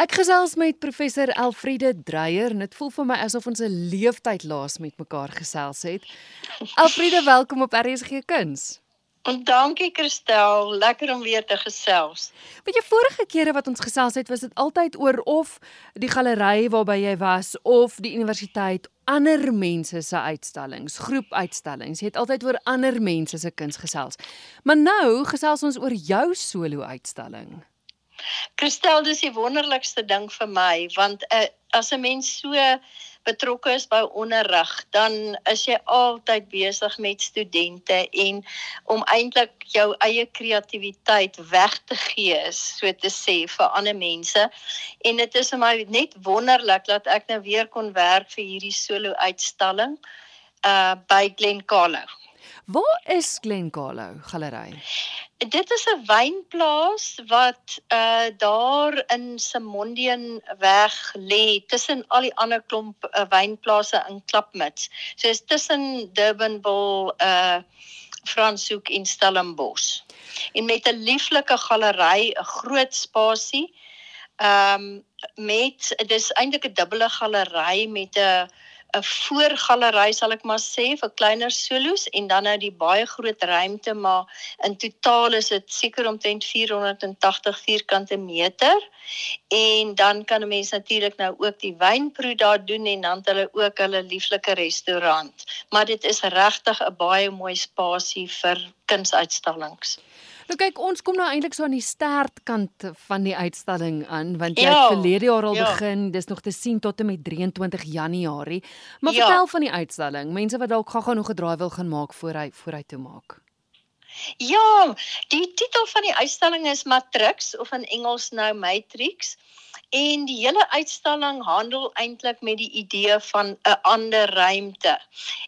Ek gesels met professor Elfriede Dreyer en dit voel vir my asof ons 'n leeftyd laas met mekaar gesels het. Elfriede, welkom op RSG Kuns. En dankie Christel, lekker om weer te gesels. Weet jy vorige kere wat ons gesels het, was dit altyd oor of die galery waarby jy was of die universiteit ander mense se uitstallings, groepuitstallings. Jy het altyd oor ander mense se kuns gesels. Maar nou gesels ons oor jou solo uitstalling. Christel, dis die wonderlikste ding vir my want uh, as 'n mens so betrokke is by onderrig, dan is jy altyd besig met studente en om eintlik jou eie kreatiwiteit weg te gee, so te sê vir ander mense. En dit is vir my net wonderlik dat ek nou weer kon werk vir hierdie solo uitstalling uh by Glen Carlo. Waar is Glen Carlo Galery? Dit is 'n wynplaas wat uh daar in Simondian weg lê tussen al die ander klomp uh, wynplase in Klapmuts. So is tussen Durbanville, uh Franshoek en Stellenbosch. En met 'n lieflike galery, 'n groot spasie. Ehm um, met dis eintlik 'n dubbele galery met 'n 'n voorgalery sal ek maar sê vir kleiner solos en dan nou die baie groot ruimte maar in totaal is dit seker omtrent 480 vierkante meter en dan kan 'n mens natuurlik nou ook die wynproe daar doen en dan hulle ook hulle lieflike restaurant maar dit is regtig 'n baie mooi spasie vir kunsuitstallings. Nou kyk, ons kom nou eintlik so aan die stertkant van die uitstalling aan want jy ja, het verlede jaar al ja. begin. Dis nog te sien tot en met 23 Januarie. Maar ja. vertel van die uitstalling. Mense wat dalk gaga nog 'n draai wil gaan maak voor hy voor hy toe maak. Ja, die titel van die uitstalling is Matrix of in Engels nou Matrix. En die hele uitstalling handel eintlik met die idee van 'n ander ruimte.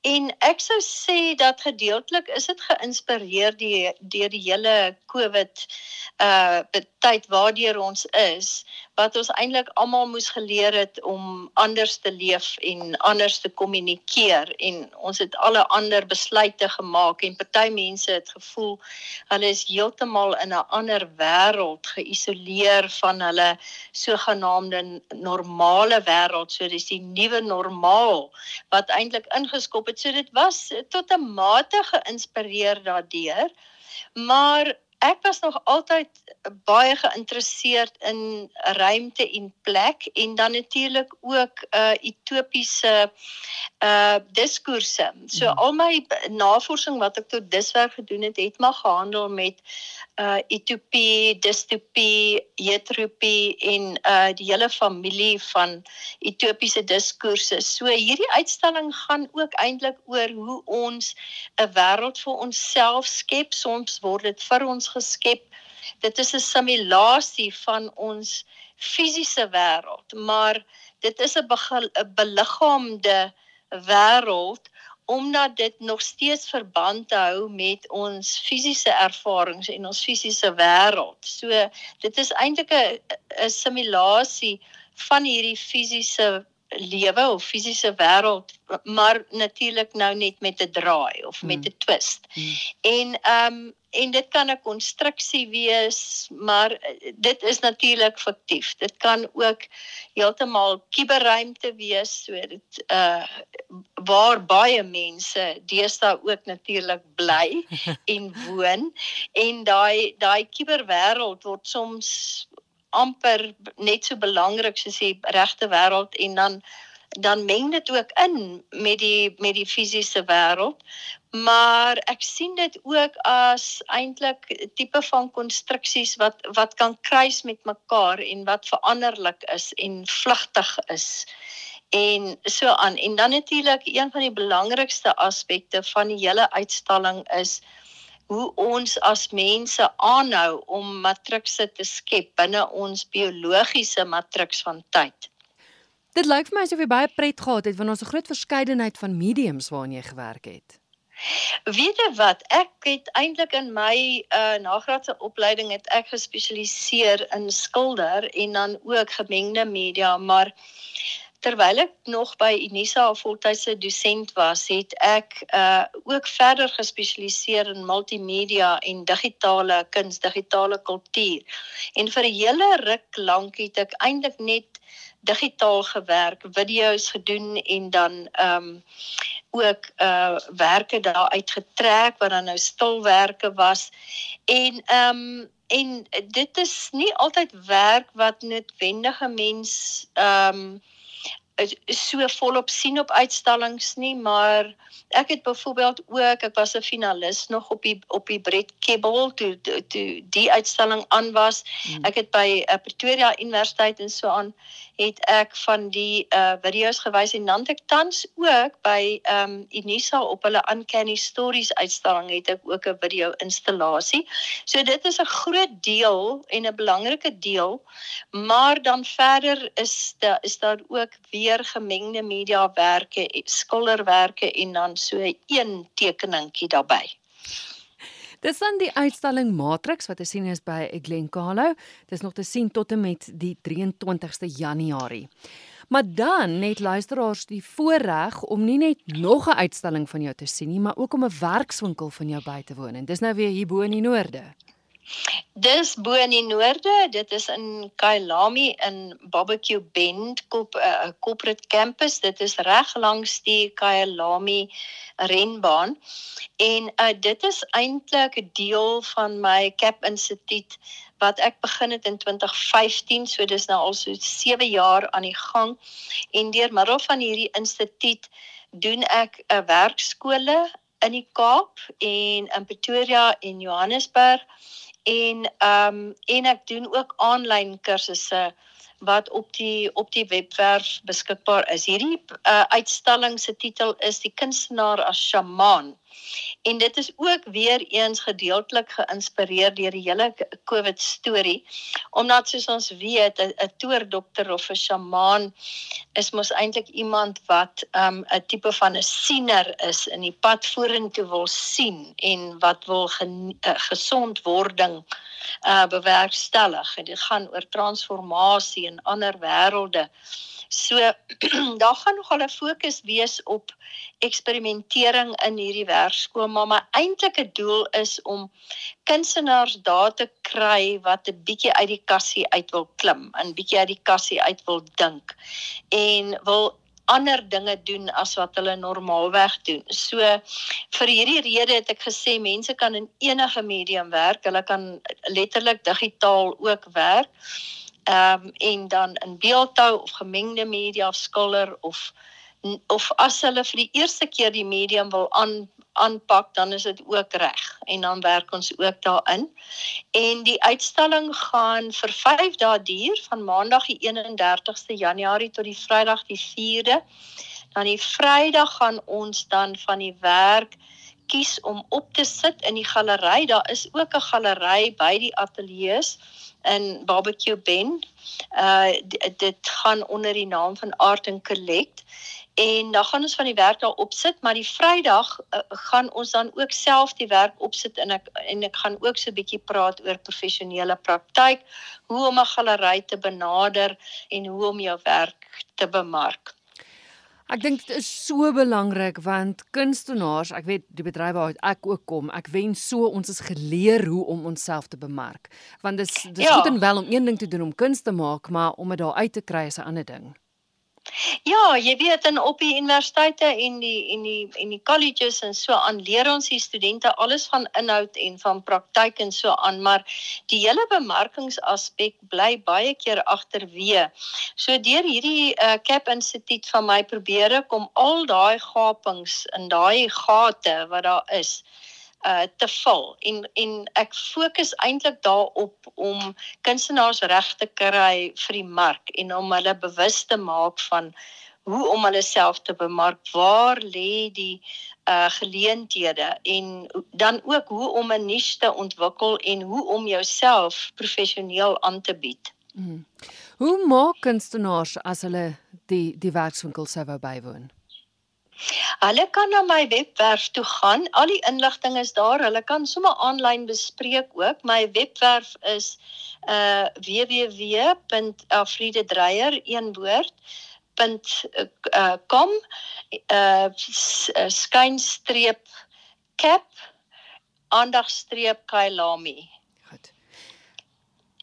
En ek sou sê dat gedeeltelik is dit geïnspireer deur die, hele COVID uh tyd waardeur ons is wat ons eintlik almal moes geleer het om anders te leef en anders te kommunikeer en ons het alle ander besluite gemaak en party mense het gevoel hulle is heeltemal in 'n ander wêreld geïsoleer van hulle sogenaamde normale wêreld so dis die nuwe normaal wat eintlik ingeskop het so dit was tot 'n mate geïnspireer daardeur maar ek was nog altyd baie geïnteresseerd in ruimte en plek en dan natuurlik ook uh utopiese uh diskoerse. So hmm. al my navorsing wat ek tot dusver gedoen het, het maar gehandel met uh utopie, distopie, heteropie en uh die hele familie van utopiese diskoerse. So hierdie uitstalling gaan ook eintlik oor hoe ons 'n wêreld vir onsself skep. Soms word dit vir ons geskep. Dit is 'n simulasie van ons fisiese wêreld, maar dit is 'n beliggaamde wêreld omdat dit nog steeds verband hou met ons fisiese ervarings en ons fisiese wêreld. So dit is eintlik 'n simulasie van hierdie fisiese lewe of fisiese wêreld maar natuurlik nou net met 'n draai of met 'n hmm. twist. Hmm. En ehm um, en dit kan 'n konstruksie wees, maar eh, dit is natuurlik fiktief. Dit kan ook heeltemal kuberruimte wees, so dit uh waar baie mense deesdae ook natuurlik bly en woon en daai daai kuberwêreld word soms amper net so belangrik soos die regte wêreld en dan dan meng dit ook in met die met die fisiese wêreld. Maar ek sien dit ook as eintlik tipe van konstruksies wat wat kan kruis met mekaar en wat veranderlik is en vlugtig is en so aan. En dan natuurlik een van die belangrikste aspekte van die hele uitstalling is hoe ons as mense aanhou om matrikse te skep binne ons biologiese matriks van tyd. Dit lyk vir my asof jy baie pret gehad het want ons 'n groot verskeidenheid van mediums waarin jy gewerk het. Weet jy wat, ek het eintlik in my uh nagraadse opleiding het ek gespesialiseer in skilder en dan ook gemengde media, maar terwyl ek nog by Unisa voltydse dosent was, het ek uh ook verder gespesialiseer in multimedia en digitale kuns, digitale kultuur. En vir 'n hele ruk lank het ek eintlik net digitaal gewerk, video's gedoen en dan ehm um, ook uh werke daar uitgetrek wat dan nou stilwerke was. En ehm um, en dit is nie altyd werk wat noodwendige mens ehm um, so volop sien op uitstallings nie, maar ek het byvoorbeeld ook ek was 'n finalis nog op die op die Brett Kebbel toe toe die uitstalling aan was. Hmm. Ek het by uh, Pretoria Universiteit en so aan het ek van die uh video's gewys en dan ek tans ook by um Unisa op hulle Uncanny Stories uitstalling het ek ook 'n video installasie. So dit is 'n groot deel en 'n belangrike deel, maar dan verder is daar is daar ook weer gemengde media werke, skilderwerke en dan so een tekeningkie daarbey. Dis dan die uitstalling Matrix wat te sien is by Glencalo. Dis nog te sien tot en met die 23ste Januarie. Maar dan net luisteraars die voorreg om nie net nog 'n uitstalling van jou te sien nie, maar ook om 'n werkswinkel van jou by te woon. En dis nou weer hier bo in die noorde. Dis bo in die noorde, dit is in Kailami in Barbecue Bend kop 'n uh, eh, corporate campus. Dit is reg langs die Kailami renbaan. En uh, dit is eintlik 'n deel van my Cap Instituut wat ek begin het in 2015, so dis nou al so 7 jaar aan die gang. En deur middel van hierdie instituut doen ek 'n uh, werkskole in die Kaap en in Pretoria en Johannesburg en ehm um, en ek doen ook aanlyn kursusse wat op die op die webwerf beskikbaar is. Hierdie uh, uitstalling se titel is Die kunstenaar as sjamaan. En dit is ook weer eens gedeeltelik geïnspireer deur die hele COVID storie. Omdat soos ons weet, 'n toordokter of 'n sjamaan is mos eintlik iemand wat um, 'n um, tipe van 'n siener is in die pad vorentoe wil sien en wat wil uh, gesondwording uh bewerkstellig. En dit gaan oor transformasie in ander wêrelde. So daar gaan nogal 'n fokus wees op eksperimentering in hierdie werkskool, maar my eintlike doel is om kunstenaars daar te kry wat 'n bietjie uit die kassie uit wil klim, 'n bietjie uit die kassie uit wil dink en wil ander dinge doen as wat hulle normaalweg doen. So vir hierdie rede het ek gesê mense kan in enige medium werk. Hulle kan letterlik digitaal ook werk ehm um, en dan in beeldhou of gemengde media of skilder of of as hulle vir die eerste keer die medium wil aan aanpak dan is dit ook reg en dan werk ons ook daarin. En die uitstalling gaan vir 5 dae duur van Maandag die 31ste Januarie tot die Vrydag die 4de. Dan die Vrydag gaan ons dan van die werk kies om op te sit in die galery. Daar is ook 'n galery by die ateljee's in Barbecue Bend. Uh dit gaan onder die naam van Art and Collect en dan gaan ons van die werk daar opsit, maar die Vrydag uh, gaan ons dan ook self die werk opsit en ek en ek gaan ook so 'n bietjie praat oor professionele praktyk, hoe om 'n galery te benader en hoe om jou werk te bemark. Ek dink dit is so belangrik want kunstenaars, ek weet die bedryf waaruit ek ook kom, ek wens so ons is geleer hoe om onsself te bemark. Want dis dis ja. goed en wel om een ding te doen om kuns te maak, maar om dit daar uit te kry is 'n ander ding. Ja, jy weet in op die universiteite en die en die en die colleges en so aan leer ons die studente alles van inhoud en van praktyk en so aan, maar die hele bemarkingsaspek bly baie keer agterweë. So deur hierdie uh, Cap Instituut van my probeer ek om al daai gapings in daai gate wat daar is uh te vul en en ek fokus eintlik daarop om kunstenaars reg te kry vir die mark en om hulle bewus te maak van hoe om hulle self te bemark waar lê die uh geleenthede en dan ook hoe om 'n niche te ontwikkel en hoe om jouself professioneel aan te bied. Hmm. Hoe maak kunstenaars as hulle die die werkswinkel sou wou bywoon? Hulle kan na my webwerf toe gaan. Al die inligting is daar. Hulle kan sommer aanlyn bespreek ook. My webwerf is uh www.afriededreyer een woord facebook.com uh skynstreep cap aandagstreep kailami.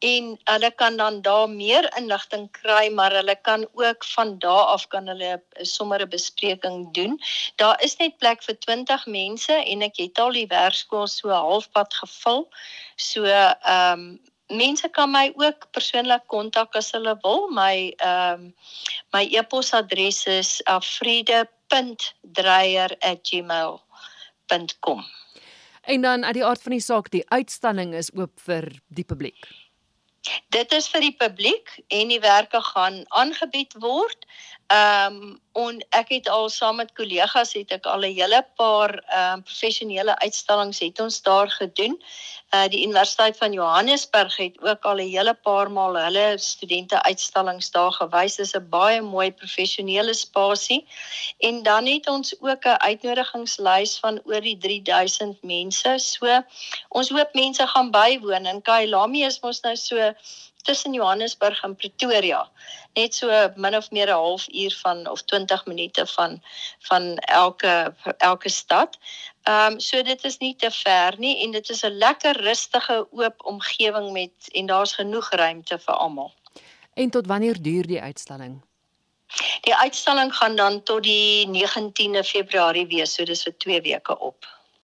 En hulle kan dan daar meer inligting kry maar hulle kan ook van daar af kan hulle sommer 'n bespreking doen. Daar is net plek vir 20 mense en ek het al die werkskool so halfpad gevul. So ehm um, mense kan my ook persoonlik kontak as hulle wil. My ehm um, my e-posadres is afride.dreyer@gmail.com. En dan uit die aard van die saak, die uitstalling is oop vir die publiek. Dit is vir die publiek en die werke gaan aangebied word. Ehm um, en ek het al saam met kollegas het ek al 'n hele paar ehm um, professionele uitstallings het ons daar gedoen. Uh die Universiteit van Johannesburg het ook al 'n hele paar maal hulle studente uitstallings daar gewys. Dit is 'n baie mooi professionele spasie. En dan het ons ook 'n uitnodigingslys van oor die 3000 mense. So ons hoop mense gaan bywoon en Kailami is mos nou so tussen Johannesburg en Pretoria. Net so min of meer 'n halfuur van of 20 minute van van elke elke stad. Ehm um, so dit is nie te ver nie en dit is 'n lekker rustige oop omgewing met en daar's genoeg ruimte vir almal. En tot wanneer duur die uitstalling? Die uitstalling gaan dan tot die 19de Februarie wees, so dis vir 2 weke op.